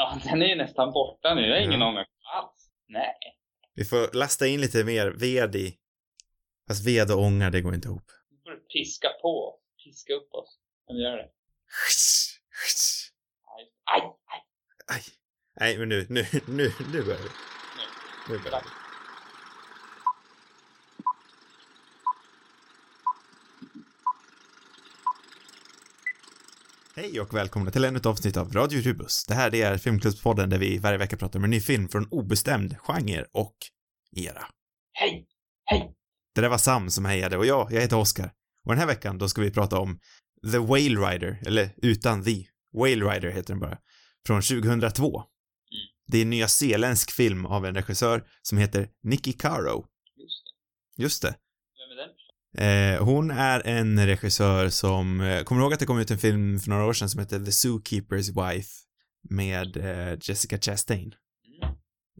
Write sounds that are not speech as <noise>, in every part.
Ja, den är ju nästan borta nu. Jag har ingen Ja. ångest alls. Nej. Vi får lasta in lite mer ved i. Fast ved och ånga, det går inte ihop. Nu får piska på. Piska upp oss. Kan vi göra det? Just- Aj, aj. Aj. Nej, men nu, nu, nu, nu börjar vi. Nu börjar vi. Hej och välkomna till ännu ett avsnitt av Radio Rubus. Det här är Filmklubbspodden där vi varje vecka pratar om en ny film från obestämd genre och era. Hej! Hej! Det där var Sam som hejade och jag, jag heter Oskar. Och den här veckan då ska vi prata om The Whale Rider, eller utan The. Whale Rider heter den bara. Från 2002. Det är en nyzeeländsk film av en regissör som heter Nicky Caro. Just det. Just det. Eh, hon är en regissör som, eh, kommer du ihåg att det kom ut en film för några år sedan som heter The Zookeeper's Wife med eh, Jessica Chastain?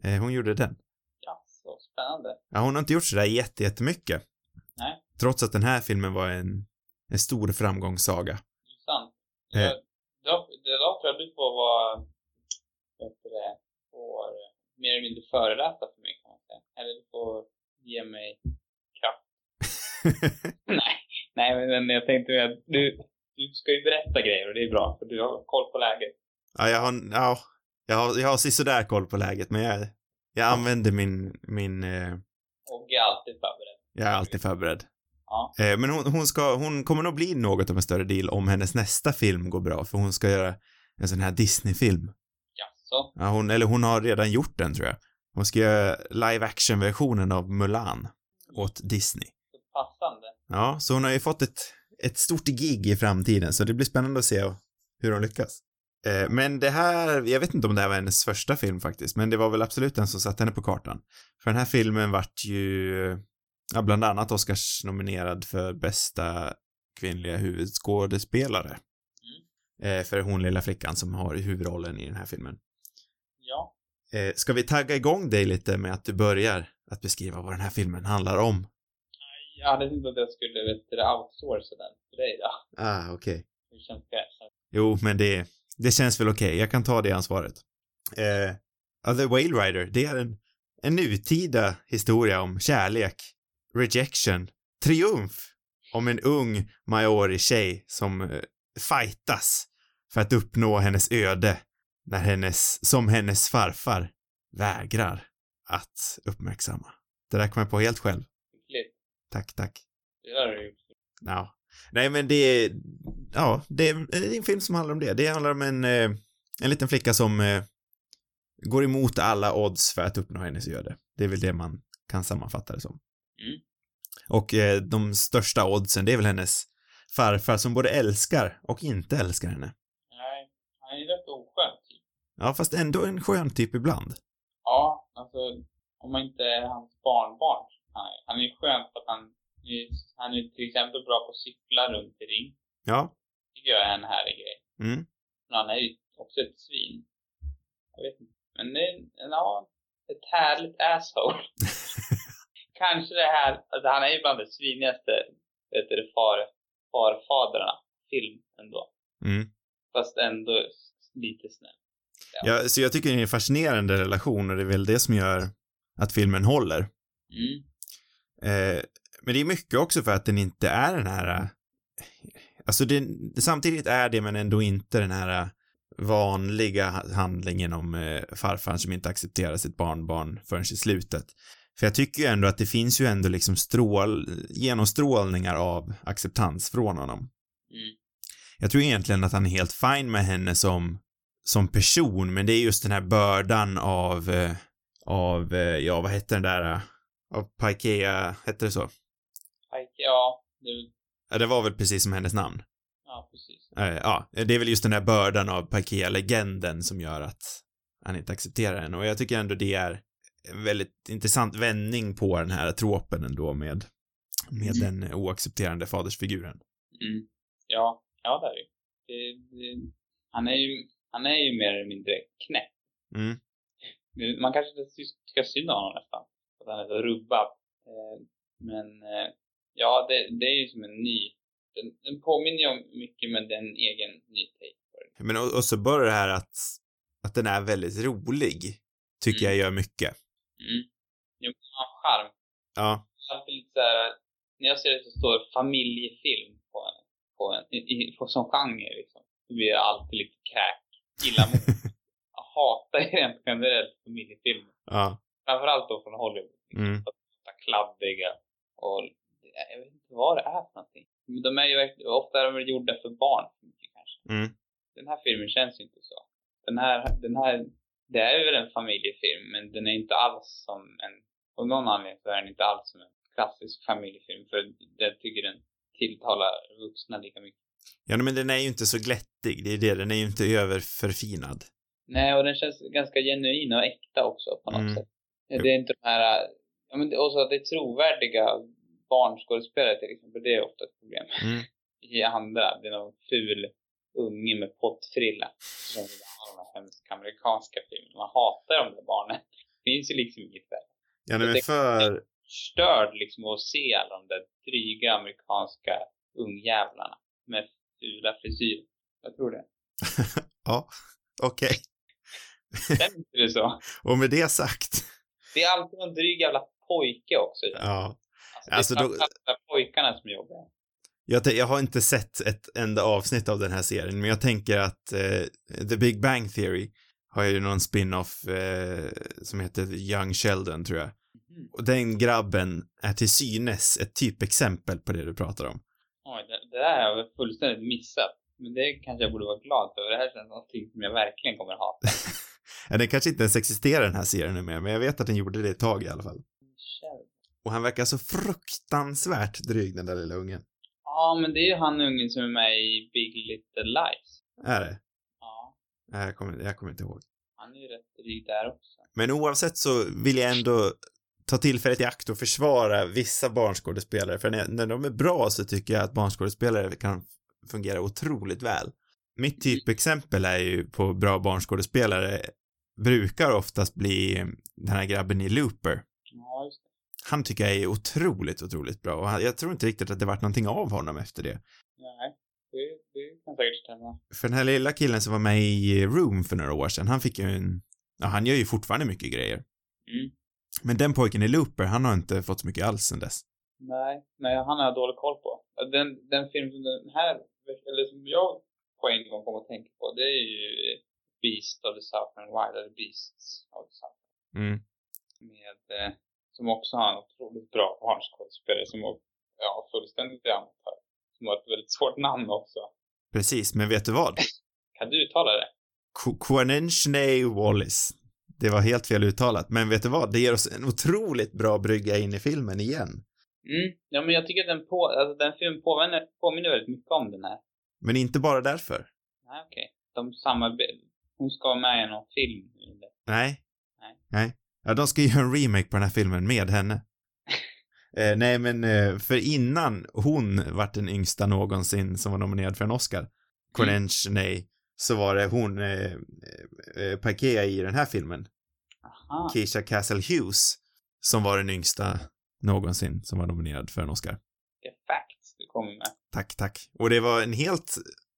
Mm. Hon gjorde den. Ja, så spännande. Ja, hon har inte gjort sådär jätte- jättemycket. Nej. Trots att den här filmen var en, en stor framgångssaga. Intressant. Eh. Då, det då tror jag du får vara, vad heter det, får mer eller mindre föreläsa för mig kan man säga. Eller du får ge mig. Nej, nej men, jag tänkte att du, du ska ju berätta grejer och det är bra för du har koll på läget. ja, jag har, ja, jag har, jag har sisådär koll på läget, men jag, jag använder min, min, eh, Och är alltid förberedd. jag är alltid förberedd. Ja. Eh, men hon, hon ska, hon kommer nog bli något av en större deal om hennes nästa film går bra, för hon ska göra en sån här Disney-film. Jaså? Ja, hon, eller hon har redan gjort den tror jag. Hon ska göra live action-versionen av Mulan åt Disney. Passande. Ja, så hon har ju fått ett, ett stort gig i framtiden, så det blir spännande att se hur hon lyckas. Eh, men det här, jag vet inte om det här var hennes första film faktiskt, men det var väl absolut den som satte henne på kartan. För den här filmen vart ju, ja, bland annat Oscars nominerad för bästa kvinnliga huvudskådespelare. Eh, för hon lilla flickan som har huvudrollen i den här filmen. Ja. Eh, ska vi tagga igång dig lite med att du börjar att beskriva vad den här filmen handlar om? Jag hade inte att jag skulle, vet du, outsourca den för dig då. Ah, okej. Hur känns det? Känns- Jo, men det, det känns väl okej. Jag kan ta det ansvaret. Eh, The Whale Rider, det är en, en nutida historia om kärlek, rejection, triumf om en ung maori tjej som eh, fightas för att uppnå hennes öde när hennes, som hennes farfar vägrar att uppmärksamma. Det där kom jag på helt själv. Tack, tack. Det där du gjort. Ja. Nej, men det är, ja, det är, är en film som handlar om det. Det handlar om en, eh, en liten flicka som eh, går emot alla odds för att uppnå hennes öde. Det är väl det man kan sammanfatta det som. Mm. Och eh, de största oddsen, det är väl hennes farfar som både älskar och inte älskar henne. Nej, han är ju rätt oskön typ. Ja, fast ändå en skön typ ibland. Ja, alltså om man inte är hans barnbarn. Han är, han är ju skön för att han, han är till exempel bra på att cykla runt i ring. Ja. tycker jag är en härlig grej. Mm. Men han är ju också ett svin. Jag vet inte. Men det är, ja, ett härligt asshole. <laughs> Kanske det här, alltså han är ju bland de svinigaste, vet du, far, farfadrarna. Film ändå. Mm. Fast ändå lite snäll. Ja, så jag tycker det är en fascinerande relation och det är väl det som gör att filmen håller. Mm. Eh, men det är mycket också för att den inte är den här, eh, alltså det, samtidigt är det men ändå inte den här vanliga handlingen om eh, farfar som inte accepterar sitt barnbarn förrän i slutet. För jag tycker ju ändå att det finns ju ändå liksom strål, genomstrålningar av acceptans från honom. Mm. Jag tror egentligen att han är helt fine med henne som, som person, men det är just den här bördan av, eh, av, eh, ja vad hette den där, av Paikea, hette det så? Pike, ja, det, Ja, det var väl precis som hennes namn. ja precis. Eh, ja, det är väl just den här bördan av Paikea-legenden som gör att han inte accepterar henne och jag tycker ändå det är en väldigt intressant vändning på den här tropen ändå med, med den oaccepterande fadersfiguren. Mm. Ja, ja det är det. det, det han är ju, han är ju mer eller mindre knäpp. Mm. Man kanske inte tycker synd om honom nästan. För att han är så rubbad. Eh, men eh, ja, det, det är ju som en ny. Den, den påminner ju om mycket men det är en egen ny take på. Men och, och så börjar det här att att den är väldigt rolig, tycker Mm. jag gör mycket. Mm. Jo, den har charm. Ja. alltid lite såhär, när jag ser det så står det familjefilm på en, på en, i, i, på, som genre liksom. Då blir jag alltid lite kräk, illamående. <laughs> jag hatar ju rent generellt familjefilmer. Ja. Framförallt då från Hollywood. Liksom. Mm. Kladdiga och jag vet inte vad det är för någonting. Men de är ju ofta är de gjorda för barn för mycket kanske. Mm. Den här filmen känns ju inte så. Den här, den här, det är väl en familjefilm men den är inte alls som en, av någon anledning så är den inte alls som en klassisk familjefilm för jag tycker den tilltalar vuxna lika mycket. Ja, men den är ju inte så glättig, det är det, den är ju inte överförfinad. Nej, och den känns ganska genuin och äkta också på något Mm. sätt. Det är inte de här, ja men också att det är trovärdiga barnskådespelare till exempel, det är ofta ett problem. Mm. <laughs> I andra, det är någon ful unge med pottfrilla. Som de hemska amerikanska filmerna. Man hatar de där barnen. Det finns ju liksom inget värre. Ja, men Det- för... Störd liksom att se alla de där dryga amerikanska ungjävlarna med fula frisyrer. Jag tror det. <laughs> ja, okej. Stämmer inte det så? <laughs> Och med det sagt. Det är alltid någon dryg jävla pojke också. Ja. Alltså, det är Alltså, då- pojkarna som jobbar. Jag, jag har inte sett ett enda avsnitt av den här serien, men jag tänker att eh, The Big Bang Theory har ju någon spin-off eh, som heter Young Sheldon, tror jag. Mhm. Och den grabben är till synes ett typexempel på det du pratar om. Oj, det, det där har jag fullständigt missat. Men det kanske jag borde vara glad för. Det här känns någonting som jag verkligen kommer hata. <laughs> Ja, den kanske inte ens existerar den här serien nu mer, men jag vet att den gjorde det ett tag i alla fall. Och han verkar så fruktansvärt dryg, den där lilla ungen. Ja, men det är ju han ungen som är med i Big Little Lies. Är det? Ja, Nej, Jag kommer, jag kommer inte ihåg. han är ju rätt dryg där också. Men oavsett så vill jag ändå ta tillfället i akt och försvara vissa barnskådespelare, för när, när de är bra så tycker jag att barnskådespelare kan fungera otroligt väl. Mitt typexempel är ju på bra barnskådespelare brukar oftast bli den här grabben i Looper. Ja. Han tycker jag är otroligt, otroligt bra och han, jag tror inte riktigt att det varit någonting av honom efter det. Nej, det, det kan säkert stämma. För den här lilla killen som var med i Room för några år sedan, han fick ju en, ja han gör ju fortfarande mycket grejer. Mm. Men den pojken i Looper, han har inte fått så mycket alls sen dess. Nej, nej, han har jag dålig koll på. Den, den film som den här, eller som jag på en gång kommer att tänka på, det är ju Beast of the Southern Wild, eller Beasts of the Southern Mm. med, eh, som också har en otroligt bra barnskådespelare som var, ja, fullständigt amatör. Som har ett väldigt svårt namn också. Precis, men vet du vad? <laughs> Kan du uttala det? Qu- Quanenchne Wallis. Det var helt fel uttalat, men vet du vad? Det ger oss en otroligt bra brygga in i filmen igen. Mm. Ja, men jag tycker att den, på, alltså, den filmen påminner, påminner väldigt mycket om den här. Men inte bara därför. Nej, okej. De samarbetar. Hon ska med i någon film. eller? Nej. Nej. Nej. Ja, de ska göra en remake på den här filmen med henne. <laughs> eh, nej, men eh, för innan hon vart den yngsta någonsin som var nominerad för en Oscar, Quanenchne, så var det hon, eh, eh, Pakea i den här filmen, Aha. Keisha Castle Hughes, som var den yngsta någonsin som var nominerad för en Oscar. Vilka facts du kommer med. Tack, tack. Och det var en helt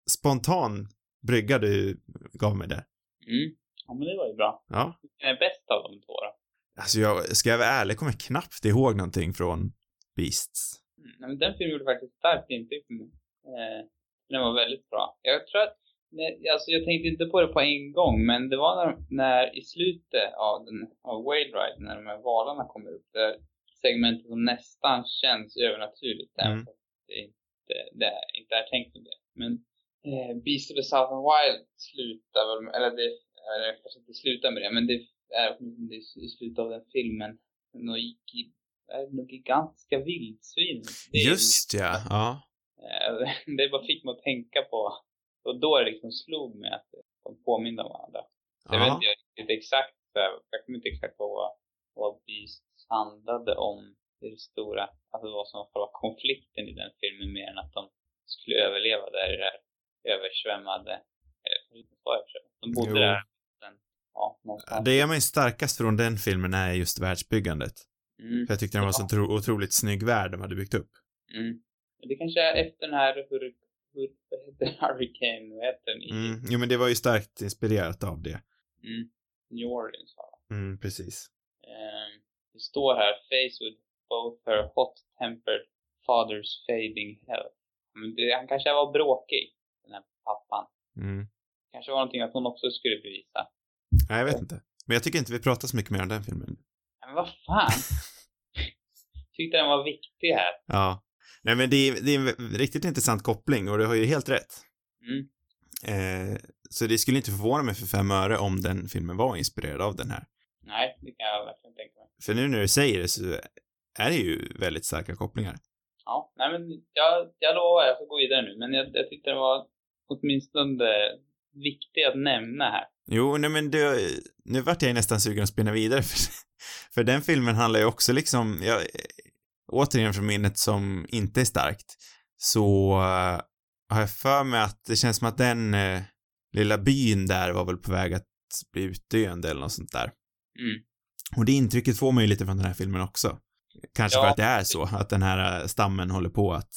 spontan brygga du gav mig där. Mm. Ja, men det var ju bra. Ja. Vilken är bäst av de två då? Alltså jag, ska jag vara ärlig, kommer jag knappt ihåg någonting från Beasts. Mm. Nej, men den filmen gjorde faktiskt starkt intryck på mig. Eh, den var väldigt bra. Jag tror att, nej, alltså jag tänkte inte på det på en gång, men det var när, när i slutet av, den, av Whale Ride, när de här valarna kommer upp, det segmentet som nästan känns övernaturligt, Mm. även fast det inte, det är, inte är tänkt som det. Men eh, Beast of the Southern Wild slutar väl, eller det, eller kanske inte slutar med det, men det är åtminstone i slutet av den filmen, det något gigantiska vildsvin. Just ja, ja. Eh, <laughs> Det bara fick mig att tänka på, och då det liksom slog mig att de påminner om varandra. Jag vet inte riktigt exakt, jag kommer inte exakt på vad, vad Beasts handlade om i det stora, alltså vad som var konflikten i den filmen mer än att de skulle överleva där i det här översvämmade, eller så översvämmade, de bodde Jo. där, sen, ja, någonstans. Det jag minns starkast från den filmen är just världsbyggandet. Mm. För jag tyckte den var så otro, otroligt snygg värld de hade byggt upp. Mm. Det kanske är efter den här, hur, hur <laughs> Hurricane, vad heter den? Mm. Jo men det var ju starkt inspirerat av det. Mm. New Orleans var det. Mm, precis. Eh, det står här, face with both her hot-tempered father's fading health. Det, han kanske var bråkig, den här pappan. Mm. Kanske var någonting att hon också skulle bevisa. Nej, jag vet inte. Men jag tycker inte vi pratar så mycket mer om den filmen. Men vad fan? <laughs> Tyckte den var viktig här. Ja. Nej, men det är, det är en riktigt intressant koppling och du har ju helt rätt. Mm. Eh, så det skulle inte förvåna mig för fem öre om den filmen var inspirerad av den här. Nej, det kan jag verkligen tänka mig. För nu när du säger det så är det ju väldigt starka kopplingar. Ja, nej men jag, jag lovar, jag får gå vidare nu. Men jag, jag tyckte det var åtminstone viktigt att nämna här. Jo, nej men du, nu vart jag nästan sugen att spinna vidare för, <laughs> för den filmen handlar ju också liksom, jag, återigen från minnet som inte är starkt, så uh, har jag för mig att det känns som att den uh, lilla byn där var väl på väg att bli utdöende eller något sånt där. Mm. Och det intrycket får man ju lite från den här filmen också. Kanske Ja. för att det är så, att den här uh, stammen håller på att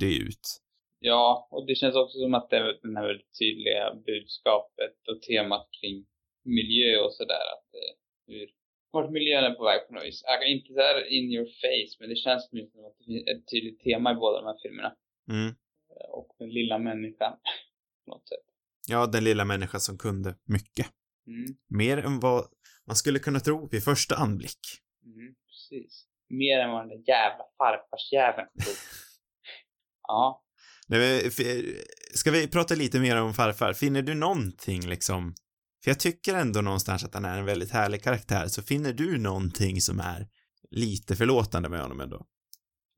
dö ut. Ja, och det känns också som att det är det här väldigt tydliga budskapet och temat kring miljö och sådär. Att eh, hur, vart miljön är på väg på något vis. Kan inte så här in your face, men det känns som att det finns ett tydligt tema i båda de här filmerna. Mm. Eh, Och den lilla människan. <laughs> på något sätt. Ja, den lilla människan som kunde mycket. Mm. Mer än vad man skulle kunna tro vid första anblick. Mm, precis. Mer än vad den där jävla farfarsjäveln tog. <laughs> ja. Nej, Ska vi prata lite mer om farfar? Finner du någonting liksom? För jag tycker ändå någonstans att han är en väldigt härlig karaktär, så finner du någonting som är lite förlåtande med honom ändå?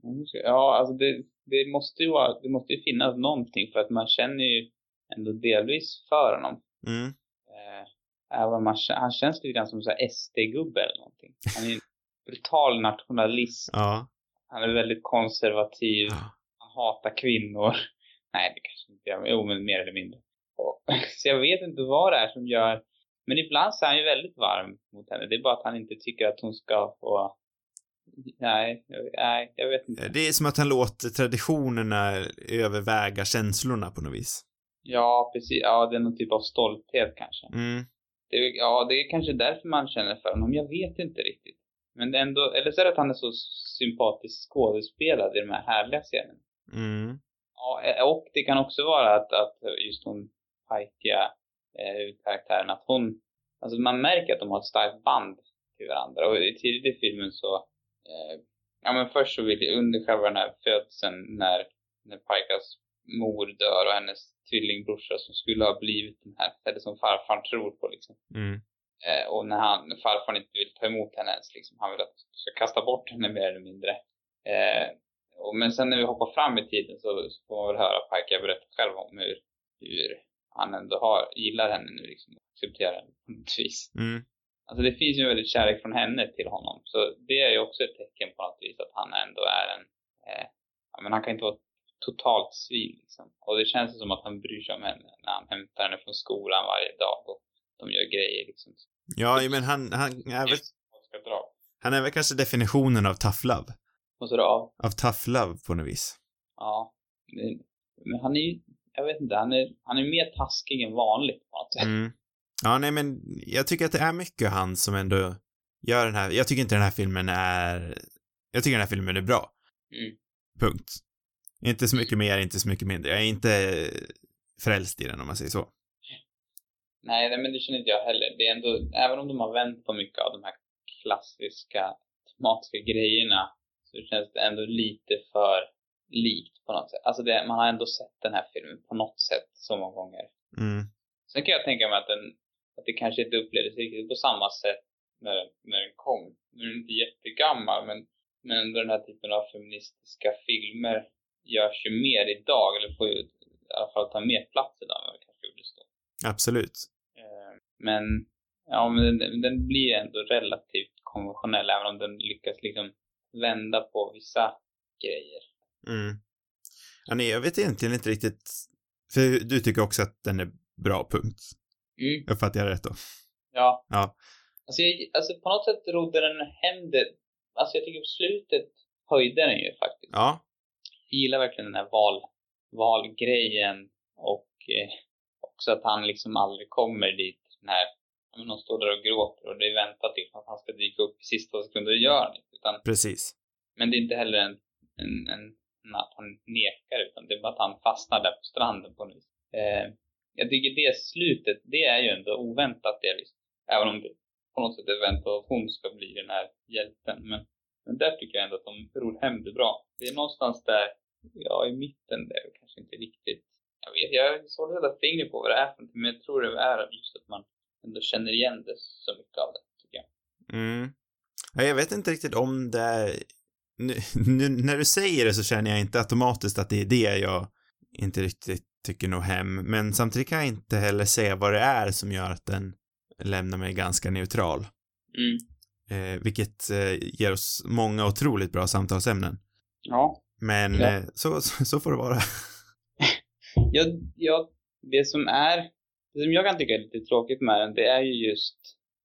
Mm, Ja, alltså det, det måste ju vara, det måste ju finnas någonting för att man känner ju ändå delvis för honom. Mm. Om man, han känns lite grann som en SD-gubbe eller någonting. Han är brutal nationalist. Ja. Han är väldigt konservativ. Ja. Han hatar kvinnor. <laughs> Nej, det kanske inte gör. Jo, men mer eller mindre. Och, <laughs> så jag vet inte vad det är som gör... Men ibland så är han ju väldigt varm mot henne. Det är bara att han inte tycker att hon ska få... Nej, nej, jag vet inte. Det är som att han låter traditionerna överväga känslorna på något vis. Ja, precis. Ja, det är någon typ av stolthet kanske. Mm. Det, ja, det är kanske därför man känner för honom. Jag vet inte riktigt. Men ändå, eller så är det att han är så sympatiskt skådespelad i de här härliga scenerna. Mm. Ja, eh, och det kan också vara att, att just hon pajkiga eh, karaktären, att hon, alltså man märker att de har ett starkt band till varandra. Och i tidigt i filmen så, eh, ja men först så vill under själva den här födseln när, när Pajkas mor dör och hennes tvillingbrorsa som skulle ha blivit den här, eller som farfar tror på liksom. Mm. Eh, och när han, farfar inte vill ta emot henne ens, liksom, han vill att du ska kasta bort henne mer eller mindre. Eh, och, men sen när vi hoppar fram i tiden så, så får man väl höra Pajka berätta själv om hur, hur han ändå har, gillar henne nu liksom, och accepterar henne på något vis. Mm. Alltså det finns ju en väldigt kärlek från henne till honom. Så det är ju också ett tecken på något vis att han ändå är en, eh, ja, men han kan inte vara totalt svin liksom. Och det känns som att han bryr sig om henne när han hämtar henne från skolan varje dag och de gör grejer liksom. Ja, men han, han är väl, han är väl kanske definitionen av tough love. Och så då av. Av tough love på något vis. Ja. Men, men han är ju, jag vet inte, han är, han är mer taskig än vanligt på något sätt. Mm. Ja, nej men jag tycker att det är mycket han som ändå gör den här, jag tycker inte den här filmen är, jag tycker den här filmen är bra. Mm. Punkt. Inte så mycket mer, inte så mycket mindre. Jag är inte frälst i den om man säger så. Nej, nej, men det känner inte jag heller. Det är ändå, även om de har vänt på mycket av de här klassiska tematiska grejerna så känns det ändå lite för likt på något sätt. Alltså det, man har ändå sett den här filmen på något sätt så många gånger. Mm. Sen kan jag tänka mig att, den, att det kanske inte upplevdes riktigt på samma sätt när, när den kom. Nu är den inte jättegammal, men, men ändå den här typen av feministiska filmer görs ju mer idag, eller får ju i alla fall ta mer plats idag än vad det kanske gjorde då. Absolut. Eh, Men, ja, men den, den blir ändå relativt konventionell, även om den lyckas liksom vända på vissa grejer. Mm. Ja, nej, jag vet egentligen inte riktigt, för du tycker också att den är bra, punkt. Mm. Uppfattar jag rätt då? Ja. Ja. Alltså, jag, alltså på något sätt rodde den hem det. Alltså jag tycker på slutet höjde den ju faktiskt. Ja. Jag gillar verkligen den här val, valgrejen och eh, också att han liksom aldrig kommer dit, men de står där och gråter och det väntar till att han ska dyka upp i sista sekunder och gör det. Utan, Precis. men det är inte heller en, en, en, en att han nekar utan det är bara att han fastnar där på stranden på något vis. Eh, jag tycker det slutet, det är ju ändå oväntat delvis. Även om det på något sätt är väntat att hon ska bli den här hjälten. Men, men där tycker jag ändå att de ror hem det bra. Det är någonstans där, ja i mitten där, kanske inte riktigt jag vet, jag har svårt att sätta fingret på vad det är för men jag tror det är just att man ändå känner igen det så mycket av det, tycker jag. Mm. Ja, jag vet inte riktigt om det är... Nu, <laughs> nu, när du säger det så känner jag inte automatiskt att det är det jag inte riktigt tycker nog hem, men samtidigt kan jag inte heller säga vad det är som gör att den lämnar mig ganska neutral. Mm. Eh, vilket eh, ger oss många otroligt bra samtalsämnen. Ja. Men Ja. eh, så, så, så får det vara. <laughs> Jag, jag, det som är, det som jag kan tycka är lite tråkigt med den, det är ju just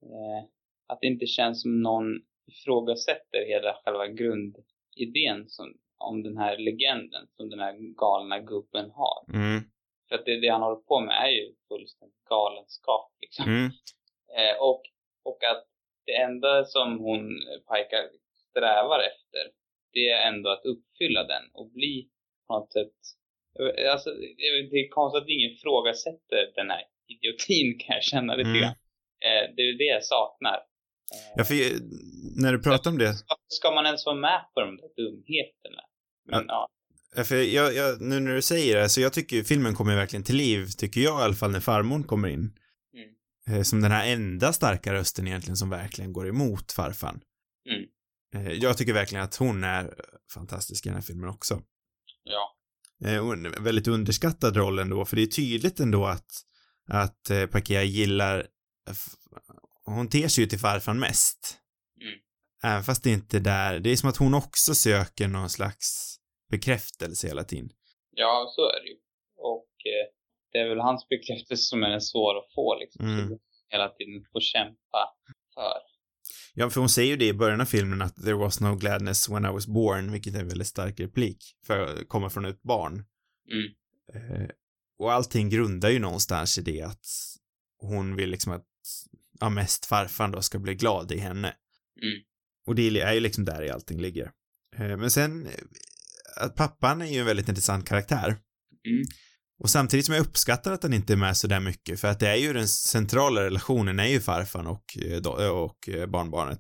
eh, att det inte känns som någon ifrågasätter hela själva grundidén som, om den här legenden som den här galna gubben har. Mm, För att det, det han håller på med är ju fullständigt galenskap liksom. mm, Eh, och, och att det enda som hon, Pajka, strävar efter, det är ändå att uppfylla den och bli på något sätt, alltså det är konstigt att ingen ifrågasätter den här idiotin <laughs> kan jag känna lite Mm. grann. Eh, det är det jag saknar. Eh, Ja, för när du pratar om det, ska, man ens vara med på de där dumheterna? Men ja. Ja, för jag, jag, nu när du säger det, så jag tycker filmen kommer verkligen till liv, tycker jag i alla fall när farmor kommer in. Mm. Eh, Som den här enda starka rösten egentligen som verkligen går emot farfan. Mm. Jag tycker verkligen att hon är fantastisk i den här filmen också. ja. Eh, väldigt underskattad roll ändå, för det är tydligt ändå att, att eh, Pakia gillar, hon ter sig ju till farfan mest. Mm. Även fast det inte är där, det är som att hon också söker någon slags bekräftelse hela tiden. Ja, så är det ju. Och eh, det är väl hans bekräftelse som är den svår att få liksom. Mm. Hela tiden få kämpa för. Ja, för hon säger ju det i början av filmen att there was no gladness when I was born, vilket är en väldigt stark replik för att komma från ett barn. Mm. Eh, och allting grundar ju någonstans i det att hon vill liksom att, ja, mest farfan då ska bli glad i henne. Mm. Och det är ju liksom där i allting ligger. Eh, men sen, eh, att pappan är ju en väldigt intressant karaktär. Mm. Och samtidigt som jag uppskattar att han inte är med så där mycket, för att det är ju den centrala relationen är ju farfan och, eh, och eh, barnbarnet.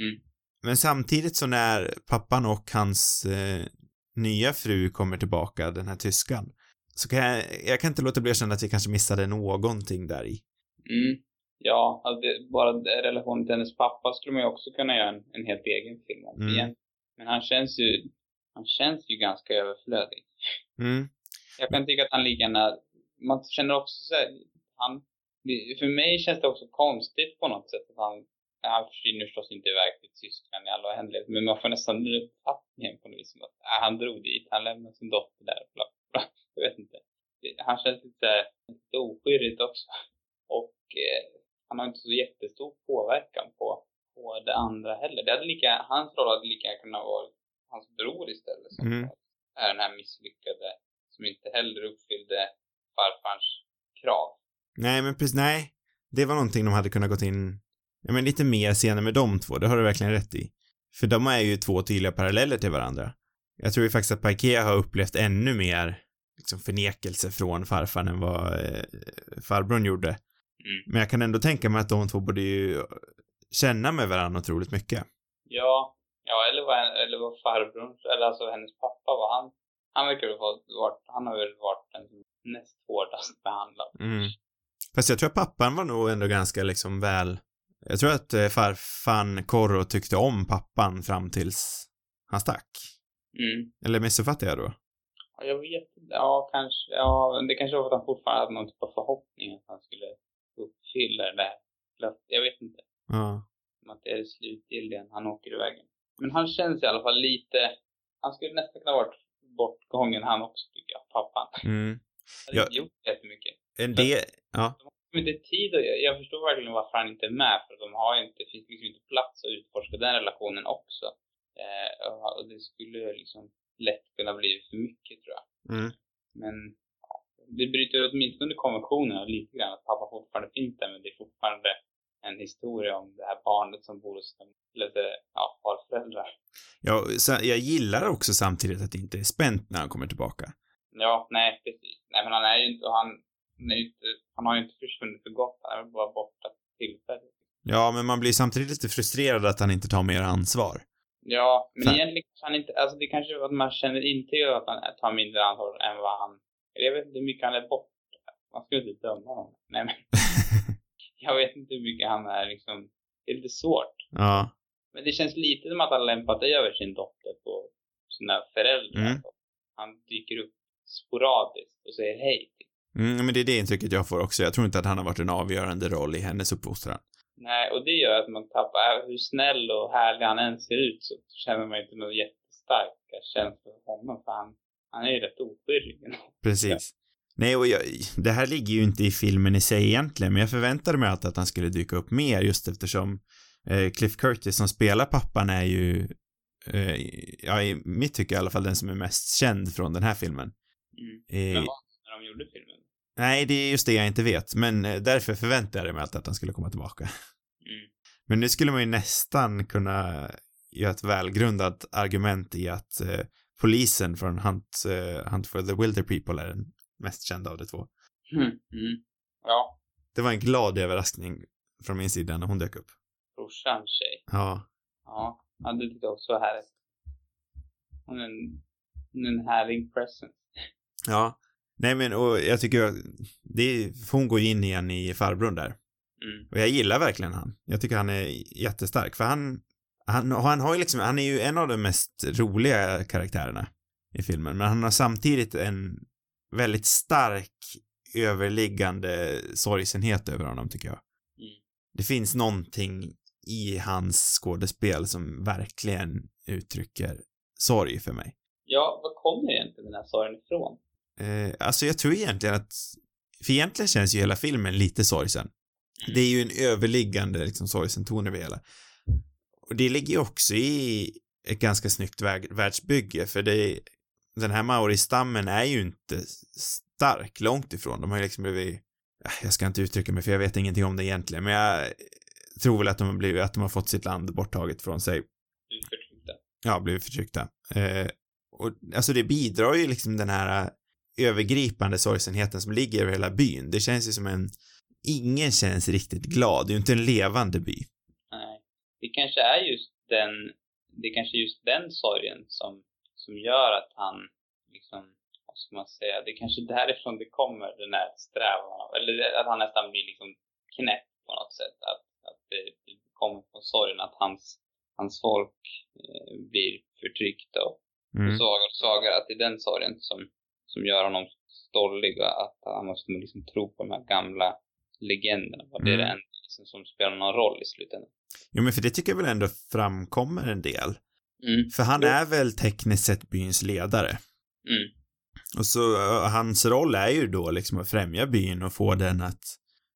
Mm. Men samtidigt så när pappan och hans eh, nya fru kommer tillbaka, den här tyskan, så kan jag, jag kan inte låta bli att känna att vi kanske missade någonting där i. Mm. Ja, alltså det, bara relationen till hennes pappa skulle man ju också kunna göra en, en helt egen film om Mm. igen. Men han känns ju, han känns ju ganska överflödig. Mm, Jag kan tycka att han lika gärna, man känner också så här, han, för mig känns det också konstigt på något sätt att han, han försvinner förstås inte iväg till Tyskland i alla händelser, men man får nästan den uppfattningen på något vis som att äh, han drog dit, han lämnade sin dotter där, bla, bla. jag vet inte. Han känns lite, här, lite oskyldigt också. Och eh, han har inte så jättestor påverkan på, på det andra heller. Det hade lika, hans roll hade lika gärna kunnat vara hans bror istället som Mm. är den här misslyckade som inte heller uppfyllde farfars krav. nej, men precis, nej. Det var någonting de hade kunnat gått in, ja men lite mer scener med de två, det har du verkligen rätt i. För de är ju två tydliga paralleller till varandra. Jag tror ju faktiskt att Parkea har upplevt ännu mer liksom förnekelse från farfar än vad eh, farbrorn gjorde. Mm. Men jag kan ändå tänka mig att de två borde ju känna med varandra otroligt mycket. Ja, ja eller vad, eller vad farbrorn, eller alltså hennes pappa var han, han verkar ha varit, han har väl varit den näst hårdast behandlad. Mm. Fast jag tror att pappan var nog ändå ganska liksom väl, jag tror att eh, farfan Korro tyckte om pappan fram tills han stack. Mm. Eller missuppfattade jag då? Ja, jag vet inte, ja kanske, ja det kanske var för att han fortfarande hade någon typ av förhoppning att han skulle uppfylla det där. Jag vet inte. Ja. Som att det är det slutgiltiga, han åker iväg. Men han känns i alla fall lite, han skulle nästan kunna varit bortgången han också tycker jag, pappan. Mm. Han hade Ja. gjort jättemycket. En del, ja. De har inte tid och jag, jag förstår verkligen varför han inte är med för de har inte, det finns liksom inte plats att utforska den relationen också. Eh, och- och det skulle liksom lätt kunna bli för mycket tror jag. Mm. Men ja, det bryter åtminstone konventionerna lite grann att pappa fortfarande finns där men det är fortfarande en historia om det här barnet som bor hos lite, ja, farföräldrar. Ja, så jag gillar också samtidigt att det inte är spänt när han kommer tillbaka. Ja, nej precis. Nej men han är ju inte, han, han, är ju inte, han har ju inte försvunnit för gott, han är bara borta tillfälligt. Ja, men man blir samtidigt lite frustrerad att han inte tar mer ansvar. Ja, men Fan. egentligen kanske han inte, alltså det kanske är att man känner inte att han tar mindre ansvar än vad han, jag vet inte hur mycket han är borta. Man ju inte döma honom. Nej men, <laughs> jag vet inte hur mycket han är liksom, det är lite svårt. ja. Men det känns lite som att han lämpat över sin dotter på sina föräldrar. Mm. Han dyker upp sporadiskt och säger hej. Mm, men det är det intrycket jag får också. Jag tror inte att han har varit en avgörande roll i hennes uppfostran. Nej, och det gör att man tappar, äh, hur snäll och härlig han än ser ut så känner man inte någon jättestarka känslor för honom för han, han är ju rätt oskyldig. Precis. Nej, och jag, det här ligger ju inte i filmen i sig egentligen, men jag förväntade mig alltid att han skulle dyka upp mer just eftersom eh, Cliff Curtis som spelar pappan är ju, eh, ja, i mitt tycke i alla fall den som är mest känd från den här filmen. Mm. Eh, Men vad när de gjorde filmen? nej, det är just det jag inte vet, men eh, därför förväntade jag mig alltid att han skulle komma tillbaka. Mm. Men nu skulle man ju nästan kunna göra ett välgrundat argument i att eh, polisen från Hunt, eh, Hunt for the Wilder People är den mest kända av de två. Mm. Mm. Ja, Det var en glad överraskning från min sida när hon dök upp. brorsans tjej. Ja. Ja, ja det tyckte jag också var härligt. Hon är en, hon är en härlig presence. Ja. Nej men och jag tycker det är, hon går ju in igen i farbrorn där. Mm. Och jag gillar verkligen han. Jag tycker han är jättestark för han, han, han har ju liksom, han är ju en av de mest roliga karaktärerna i filmen, men han har samtidigt en väldigt stark överliggande sorgsenhet över honom tycker jag. Mm. Det finns någonting i hans skådespel som verkligen uttrycker sorg för mig. Ja, var kommer egentligen den här sorgen ifrån? Eh, alltså jag tror egentligen att, för egentligen känns ju hela filmen lite sorgsen. Det är ju en överliggande liksom sorgsen ton över hela. Och det ligger ju också i ett ganska snyggt värld, världsbygge, för det, den här Maori-stammen är ju inte stark, långt ifrån. De har ju liksom blivit, jag ska inte uttrycka mig för jag vet ingenting om det egentligen, men jag tror väl att de har blivit, att de har fått sitt land borttaget från sig Du förtryckta. ja, blivit förtryckta. Eh, och alltså det bidrar ju liksom den här eh, övergripande sorgsenheten som ligger över hela byn. Det känns ju som en, ingen känns riktigt glad, det är ju inte en levande by. Nej. Det kanske är just den, det är kanske just den sorgen som, som gör att han liksom, vad ska man säga, det är kanske därifrån det kommer den här strävan, eller att han nästan blir liksom knäpp på något sätt. Att, att det, det kommer från sorgen att hans, hans folk eh, blir förtryckta och Mm. svagare och svagare. Att det är den sorgen som, som gör honom stollig och att han måste liksom tro på de här gamla legenderna. Och det är Mm. det enda liksom som spelar någon roll i slutändan. Jo, men för det tycker jag väl ändå framkommer en del. Mm. För han är väl tekniskt sett byns ledare. Mm. Och så, hans roll är ju då liksom att främja byn och få den att,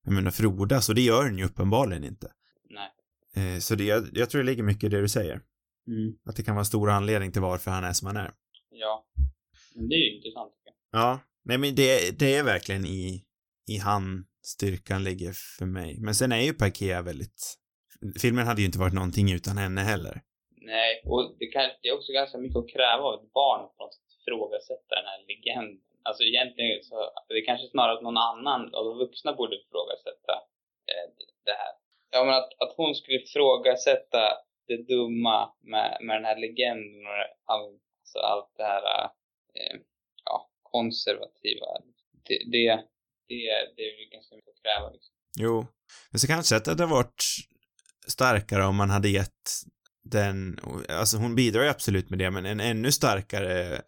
jag menar, frodas, och det gör den ju uppenbarligen inte. Nej. Eh, så det, jag, jag tror det ligger mycket i det du säger. Mm. Att det kan vara en stor anledning till varför han är som han är. Ja. Men det är ju intressant. Ja, nej men det, det är verkligen i, i han styrkan ligger för mig. Men sen är ju Parkea väldigt, filmen hade ju inte varit någonting utan henne heller. Nej, och det, kan, det är också ganska mycket att kräva av ett barn på något sätt ifrågasätta den här legenden. Alltså egentligen så, det är kanske snarare att någon annan av de vuxna borde ifrågasätta eh, det här. Ja men att, att hon skulle ifrågasätta det dumma med, med den här legenden och all, alltså allt det här eh, ja, konservativa. Det, det, det, det är ju ganska mycket att kräva liksom. Jo. Men så kanske att det hade varit starkare om man hade gett den, alltså hon bidrar ju absolut med det, men en ännu starkare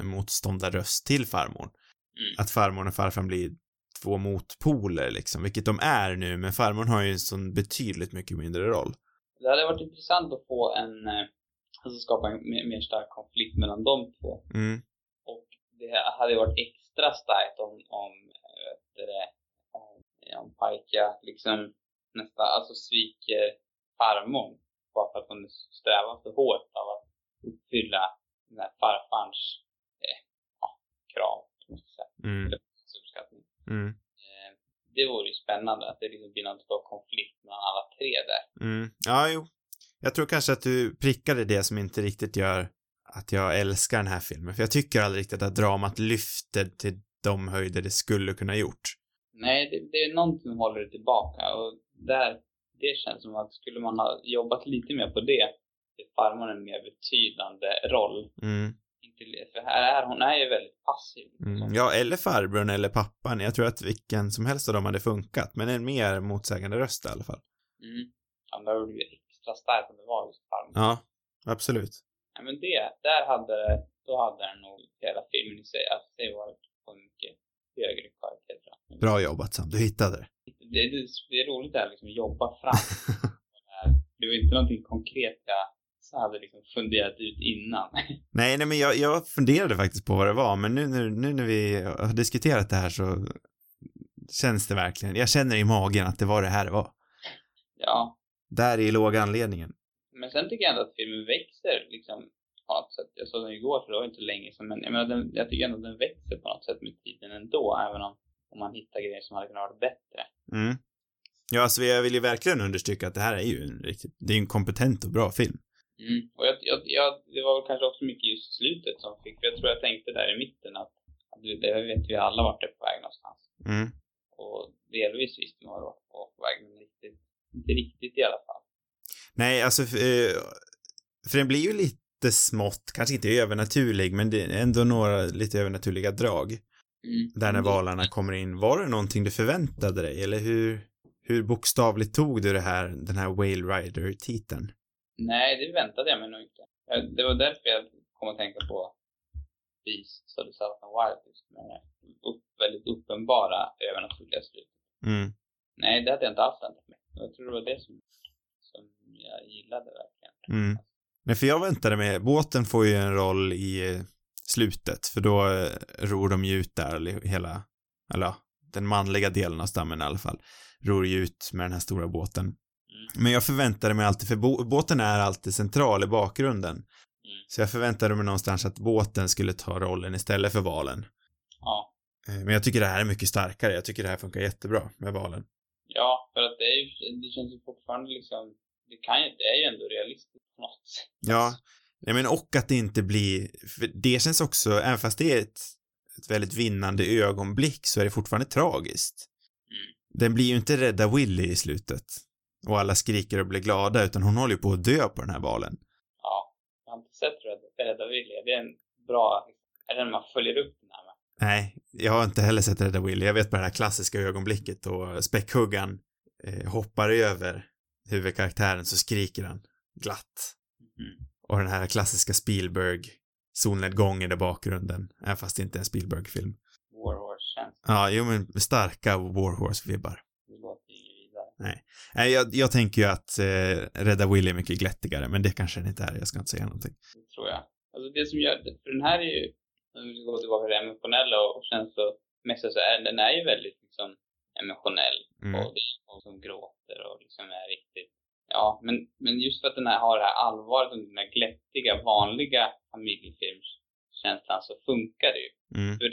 motståndarröst till farmor. Mm. Att farmor och farfar blir två motpoler liksom, vilket de är nu, men farmor har ju en sån betydligt mycket mindre roll. Det hade varit intressant att få en, eh, alltså skapa en mer, mer stark konflikt mellan de två. Mm. Och det hade varit extra starkt om, om, eh, vet det, om, om Paika liksom nästan, alltså sviker farmor bara för att hon strävar för hårt av att uppfylla den här farfarns eh, ja, krav. Mm. Mm. Eh, det vore ju spännande att det liksom blir någon typ av konflikt mellan alla tre där. Mm. Ja, jo. Jag tror kanske att du prickade det som inte riktigt gör att jag älskar den här filmen. För jag tycker aldrig riktigt att dramat lyfter till de höjder det skulle kunna gjort. Nej, det, det är någonting som håller det tillbaka och där, det känns som att skulle man ha jobbat lite mer på det, det farmor en mer betydande roll. Mm. Inte, för här är hon är ju väldigt passiv. Mm. Ja, eller farbrorn eller pappan. Jag tror att vilken som helst av dem hade funkat, men en mer motsägande röst i alla fall. Mm. Ja, men det hade blivit extra starkt om det var just farmor. Ja, absolut. Ja, men det, där hade då hade den nog hela filmen i sig, alltså det var på mycket högre kvalitet. Bra jobbat Sam, du hittade det. Det, det, det är roligt det här liksom att jobba fram <laughs> det var inte någonting konkret jag så hade liksom funderat ut innan. <laughs> Nej, nej men jag, jag funderade faktiskt på vad det var, men nu, nu, nu när vi har diskuterat det här så känns det verkligen, jag känner i magen att det var det här det var. Ja, Där är låga anledningen. men sen tycker jag ändå att filmen växer liksom på något sätt. Jag såg den igår för det var inte länge sedan, men jag menar den, jag tycker ändå att den växer på något sätt med tiden ändå, även om, om man hittar grejer som hade kunnat vara bättre. Mm. Ja, alltså jag vill ju verkligen understryka att det här är ju en riktigt, det är en kompetent och bra film. Mm. Och jag, jag, jag, det var väl kanske också mycket just slutet som fick, för jag tror jag tänkte där i mitten att, att det vet vi alla vart det är på väg någonstans. Mm. Och delvis visste man vart det var på väg, men riktigt, inte riktigt i alla fall. Nej, alltså, eh, för den blir ju lite smått, kanske inte övernaturlig, men det är ändå några lite övernaturliga drag. Mm. Där när Det- valarna kommer in. Var det någonting du förväntade dig, eller hur, hur bokstavligt tog du det här, den här Whale Rider-titeln? Nej, det väntade jag mig nog inte. Det var därför jag kom att tänka på Beast och The South and Wild, upp, väldigt uppenbara övernaturliga slutet. Mm. Nej, det hade jag inte alls väntat mig. Jag tror det var det som, som jag gillade verkligen. Mm. Nej, för jag väntade mig, båten får ju en roll i eh, slutet, för då eh, ror de ju ut där, hela, eller den manliga delen av stammen i alla fall, ror ju ut med den här stora båten. Men jag förväntade mig alltid, för bå- båten är alltid central i bakgrunden. Mm. Så jag förväntade mig någonstans att båten skulle ta rollen istället för valen. Ja. Eh, Men jag tycker det här är mycket starkare, jag tycker det här funkar jättebra med valen. Ja, för att det är ju, det känns ju fortfarande liksom, det kan ju, det är ju ändå realistiskt på något sätt. Ja, nej men och att det inte blir, för det känns också, även fast det är ett, ett väldigt vinnande ögonblick så är det fortfarande tragiskt. Mm. Den blir ju inte rädda Willy i slutet. Och alla skriker och blir glada, utan hon håller ju på att dö på den här valen. Ja. Jag har inte sett Rädda, Rädda Willy. Det är en bra, är det när man följer upp den här med? Nej, jag har inte heller sett Rädda Willy. Jag vet bara det här klassiska ögonblicket då späckhuggaren eh, hoppar över huvudkaraktären så skriker han glatt. Mm. Och den här klassiska Spielberg solnedgången i bakgrunden, även fast det inte är en Spielberg-film. Warhorse känns Ja, jo men starka Warhorse-vibbar. det låter ju vidare. Nej, jag, jag tänker ju att eh, Rädda Willy är mycket glättigare, men det kanske den inte är. Jag ska inte säga någonting. Det tror jag. Alltså det som gör, för den här är ju, om vi ska gå tillbaka till det emotionella och, och känslomässiga så är den är ju väldigt liksom emotionell. Mm. Och det är folk som gråter och liksom är riktigt, ja men, men just för att den här har det här allvaret och den här glättiga, vanliga familjefilmskänslan så funkar det ju. Mm. För,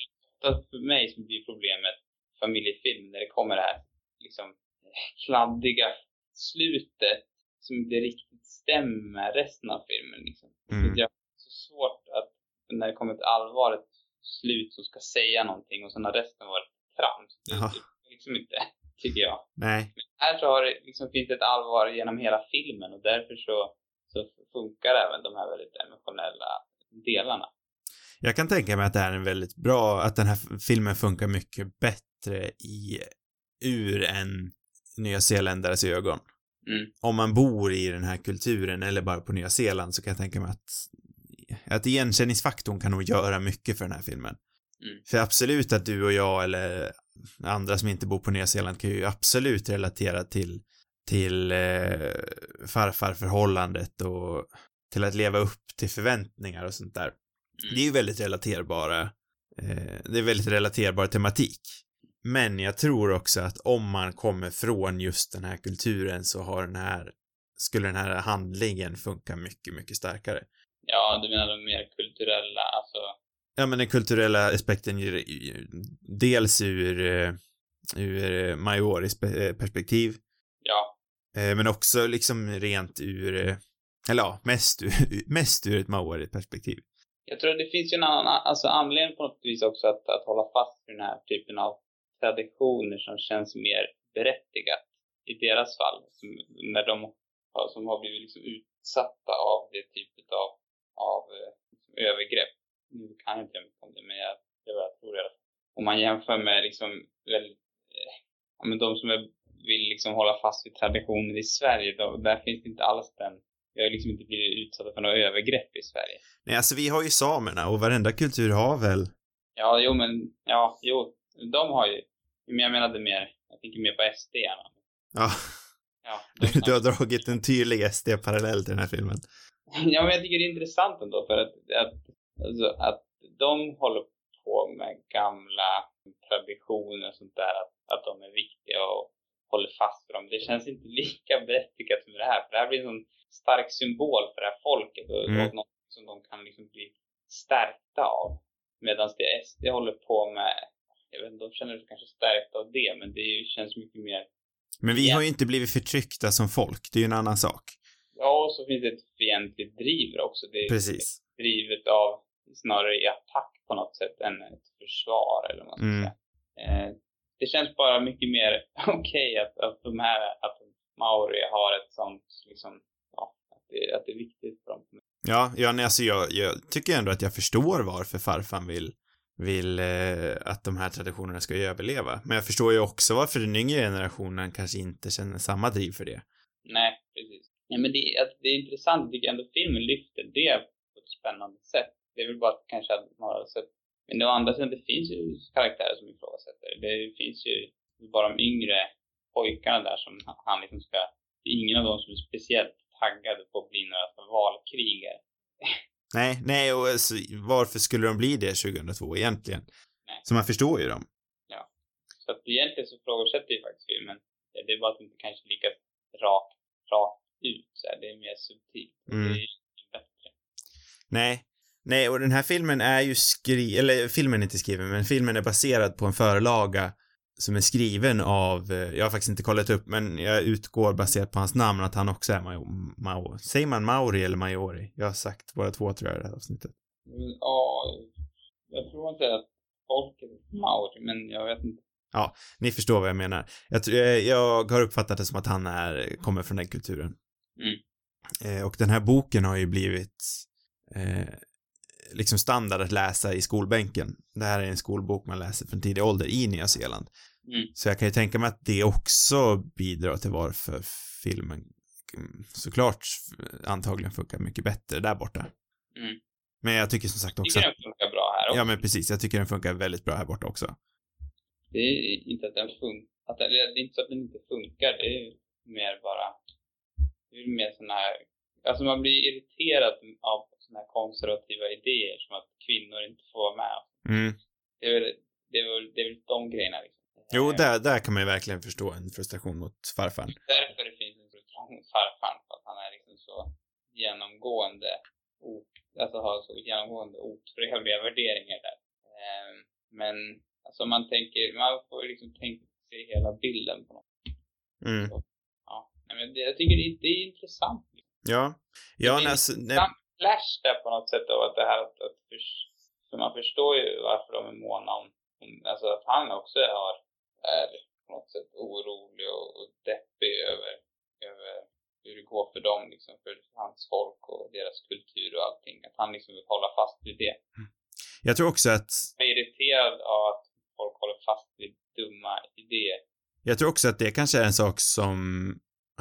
för mig som blir problemet familjefilm när det kommer det här liksom <laughs> kladdiga slutet som inte riktigt stämmer resten av filmen liksom. Mm. Det är så svårt att när det kommer ett allvarligt slut som ska säga någonting och sen har resten varit trams. Det det liksom inte, tycker jag. Nej. Här så har det, liksom, finns det ett allvar genom hela filmen och därför så, så funkar även de här väldigt emotionella delarna. Jag kan tänka mig att det här är en väldigt bra, att den här filmen funkar mycket bättre i, ur en nyzeeländares ögon. Mm. Om man bor i den här kulturen eller bara på Nya Zeeland så kan jag tänka mig att, att igenkänningsfaktorn kan nog göra mycket för den här filmen. Mm. För absolut att du och jag eller andra som inte bor på Nya Zeeland kan ju absolut relatera till, till eh, farfarförhållandet och till att leva upp till förväntningar och sånt där. Mm. Det är ju väldigt relaterbara, eh, det är väldigt relaterbar tematik. Men jag tror också att om man kommer från just den här kulturen så har den här, skulle den här handlingen funka mycket, mycket starkare. Ja, du menar de mer kulturella, alltså Ja, men den kulturella aspekten ju- dels ur, eh, ur eh, Majoris eh, perspektiv. Ja. Men också liksom rent ur, eller ja, mest ur, <laughs> mest ur ett Maori-perspektiv. Jag tror att det finns ju en annan alltså anledning på något vis också att, att hålla fast vid den här typen av traditioner som känns mer berättigat i deras fall. Som, när de som har blivit liksom utsatta av det typet av, av övergrepp. Nu kan jag inte mycket om det, men jag, det jag tror i alla fall. Om man jämför med liksom väldigt, eh, ja, men de som är, vill liksom hålla fast vid traditioner i Sverige, då, där finns det inte alls den vi har liksom inte blivit utsatta för några övergrepp i Sverige. Nej, alltså vi har ju samerna och varenda kultur har väl, Ja, jo men, ja, jo, de har ju, men jag menade mer, jag tänker mer på SD gärna. ja, Ja, de du har dragit en tydlig SD-parallell till den här filmen. ja, men jag tycker det är intressant ändå för att, att, alltså, att de håller på med gamla traditioner och sånt där, att, att de är viktiga och håller fast vid dem. Det känns inte lika berättigat som det här, för det här blir en sån stark symbol för det här folket och, Mm. och något som de kan liksom bli stärkta av. Medan det SD håller på med, jag vet inte, de känner sig kanske stärkta av det, men det känns mycket mer Men vi har ju inte blivit förtryckta som folk, det är ju en annan sak. Ja, och så finns det ett fientligt driv också. Det är Precis. drivet av snarare i attack på något sätt än ett försvar eller vad man ska Mm. säga. Eh, det känns bara mycket mer <laughs> okej att, att de här, att Mauri har ett sånt liksom, ja, att det, att det är viktigt för dem. Ja, ja nej, alltså jag, jag tycker ändå att jag förstår varför farfan vill, vill eh, att de här traditionerna ska överleva. Men jag förstår ju också varför den yngre generationen kanske inte känner samma driv för det. Nej, precis. Ja, men det, att det är intressant, jag tycker ändå filmen lyfter det på ett spännande sätt. Det är väl bara kanske att man har sett men å andra sidan, det finns ju karaktärer som ifrågasätter. Det finns ju bara de yngre pojkarna där som han liksom ska... Det är ingen av dem som är speciellt taggade på att bli några valkrigare. <laughs> Nej, nej, och alltså, varför skulle de bli det 2002 egentligen? Nej. Så man förstår ju dem. Så att egentligen så ifrågasätter ju faktiskt filmen. Det är bara att det inte kanske lika rakt, rakt ut. Så här. Det är mer subtilt. Mm. Det är bättre. Nej. Nej, och den här filmen är ju skri... Eller filmen är inte skriven, men filmen är baserad på en förlaga som är skriven av, eh, jag har faktiskt inte kollat upp, men jag utgår baserat på hans namn att han också är Mao... Mao. Säger man Mauri eller Majori? Jag har sagt båda två tror jag i det här avsnittet. Mm, Ja, jag tror inte att folket är maori, men jag vet inte. Ni förstår vad jag menar. Jag, tr- eh, jag har uppfattat det som att han är, kommer från den kulturen. Mm. Eh, och den här boken har ju blivit eh, liksom standard att läsa i skolbänken. Det här är en skolbok man läser från tidig ålder i Nya Zeeland. Mm. Så jag kan ju tänka mig att det också bidrar till varför filmen mm, såklart antagligen funkar mycket bättre där borta. Mm. Men jag tycker som sagt Jag också tycker att, den funkar bra här också. ja men precis, jag tycker den funkar väldigt bra här borta också. Det är inte att den funkar, att den, det är inte så att den inte funkar, det är mer bara, det är mer sån här, alltså man blir irriterad av såna här konservativa idéer som att kvinnor inte får vara med. Mm. Det är väl, det är väl, det är väl de grejerna liksom. Jo, där, där kan man ju verkligen förstå en frustration mot farfan. Därför det finns en frustration hos farfar, för att han är liksom så genomgående, alltså har så genomgående otrevliga värderingar där. Eh, men alltså man tänker, man får liksom tänka se hela bilden på något Mm. Ja, nej, men det, jag tycker det, det är intressant. Ja. Ja, Det är alltså, nej, Samt flash där på något sätt av att det här att, att för, man förstår ju varför de är måna om, om alltså att han också har, är på något sätt orolig och, och deppig över, över hur det går för dem liksom, för hans folk och deras kultur och allting. Att han liksom vill hålla fast vid det. jag tror också att, Jag är irriterad av att folk håller fast vid dumma idéer. jag tror också att det kanske är en sak som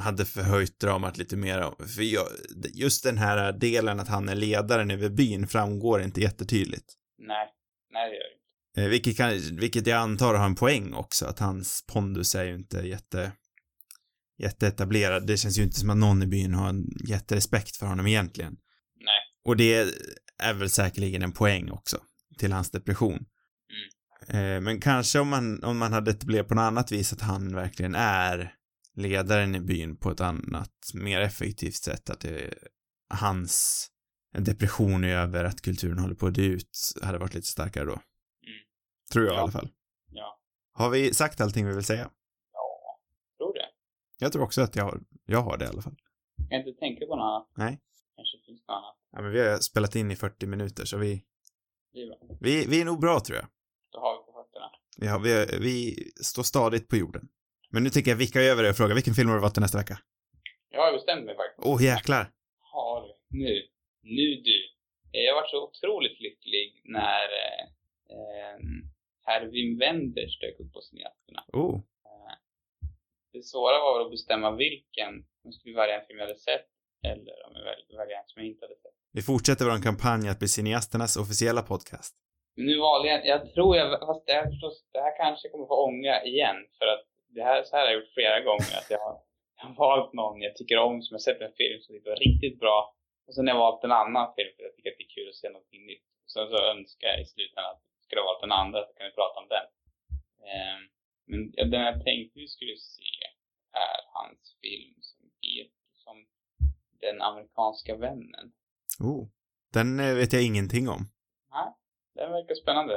hade förhöjt dramat lite mer. För jag, just den här delen att han är ledaren över byn framgår inte jättetydligt. Nej, nej det gör det inte. Eh, vilket, kan, vilket jag antar har en poäng också, att hans pondus är ju inte jätte, jätteetablerad. Det känns ju inte som att någon i byn har en jätterespekt för honom egentligen. Nej. Och det är väl säkerligen en poäng också till hans depression. Eh, Men kanske om man, om man hade etablerat på något annat vis att han verkligen är ledaren i byn på ett annat, mer effektivt sätt, att det, hans depression över att kulturen håller på att dö ut hade varit lite starkare då. Mm. Tror jag i Ja. alla fall. Ja. Har vi sagt allting vi vill säga? Ja, tror det. Jag tror också att jag har, jag har det i alla fall. Jag kan inte tänka på något annat. Nej. Kanske finns något annat. Ja, men vi har spelat in i 40 minuter, så vi, Det är bra. vi, vi är nog bra tror jag. Då har vi på fötterna. Ja, vi, vi står stadigt på jorden. Men nu tänker jag vicka över det och fråga, vilken film har du valt till nästa vecka? Jag har bestämt mig faktiskt. Åh, oh, jäklar. Du. Nu. Nu du. Eh, Jag var så otroligt lycklig när eh, eh, herr Wim Wenders dök upp på cineasterna. Oh. Eh, det svåra var väl att bestämma vilken. Om skulle välja en film jag hade sett eller om jag väl- välja en som jag inte hade sett. Vi fortsätter vår kampanj att bli cineasternas officiella podcast. Nu valde jag, jag tror jag, fast det här, förstås, det här kanske kommer få ånga igen för att det här, så här har jag gjort flera gånger att jag har, jag har valt någon jag tycker om som jag sett en film som var riktigt bra och sen har jag valt en annan film för jag tycker att det är kul att se någonting nytt. Sen så önskar jag i slutändan att jag skulle ha valt den andra så kan vi prata om den. Ehm, men den jag tänkte vi skulle se är hans film som heter som Den amerikanska vännen. Oh. Den eh, vet jag ingenting om. Nej, den verkar spännande.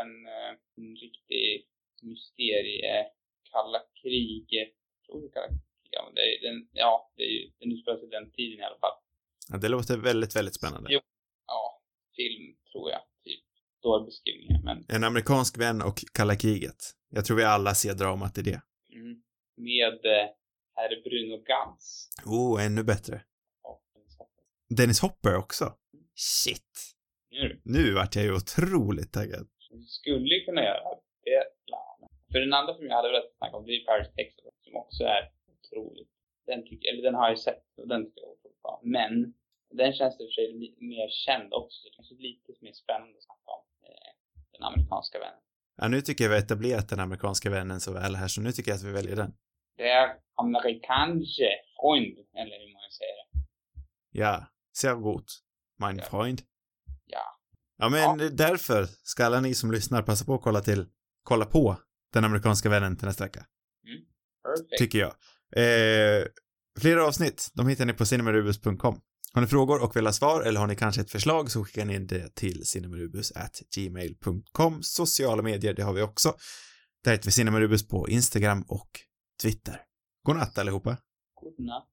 En, eh, en riktig mysterie, kalla kriget, tror du kalla kriget? Ja, men det är, den, ja, det är ju, den utspelar sig den tiden i alla fall. Ja, det låter väldigt, väldigt spännande. Jo. Ja, film tror jag, typ. Dålig beskrivning, men En amerikansk vän och kalla kriget. Jag tror vi alla ser dramat i det. mm, med eh, herr Bruno Gans. Oh, ännu bättre. Och, Dennis Hopper också. Shit. nu, Nu vart jag ju otroligt taggad. vi skulle kunna göra för den andra som jag hade velat snacka om, det är Paris, Texas, som också är otroligt. Den tycker, eller den har jag sett och den tycker jag är otroligt bra. Men den känns i och för sig li, mer känd också, så det kanske är lite mer spännande att snacka om eh, den amerikanska vännen. Ja, nu tycker jag vi har etablerat den amerikanska vännen så väl här, så nu tycker jag att vi väljer den. Det är amerikanske Freund, eller hur man säger det. Ja, sehr gut, mein Ja. Freund. Ja. Ja, men därför ska alla ni som lyssnar passa på att kolla till, kolla på den amerikanska vännen till nästa vecka. Perfect. tycker jag. Eh, flera avsnitt, de hittar ni på cinemarubus.com. Har ni frågor och vill ha svar eller har ni kanske ett förslag så skickar ni det till cinemarubus@gmail.com. Sociala medier, det har vi också. Där heter vi cinemarubus på Instagram och Twitter. Godnatt allihopa. God natt.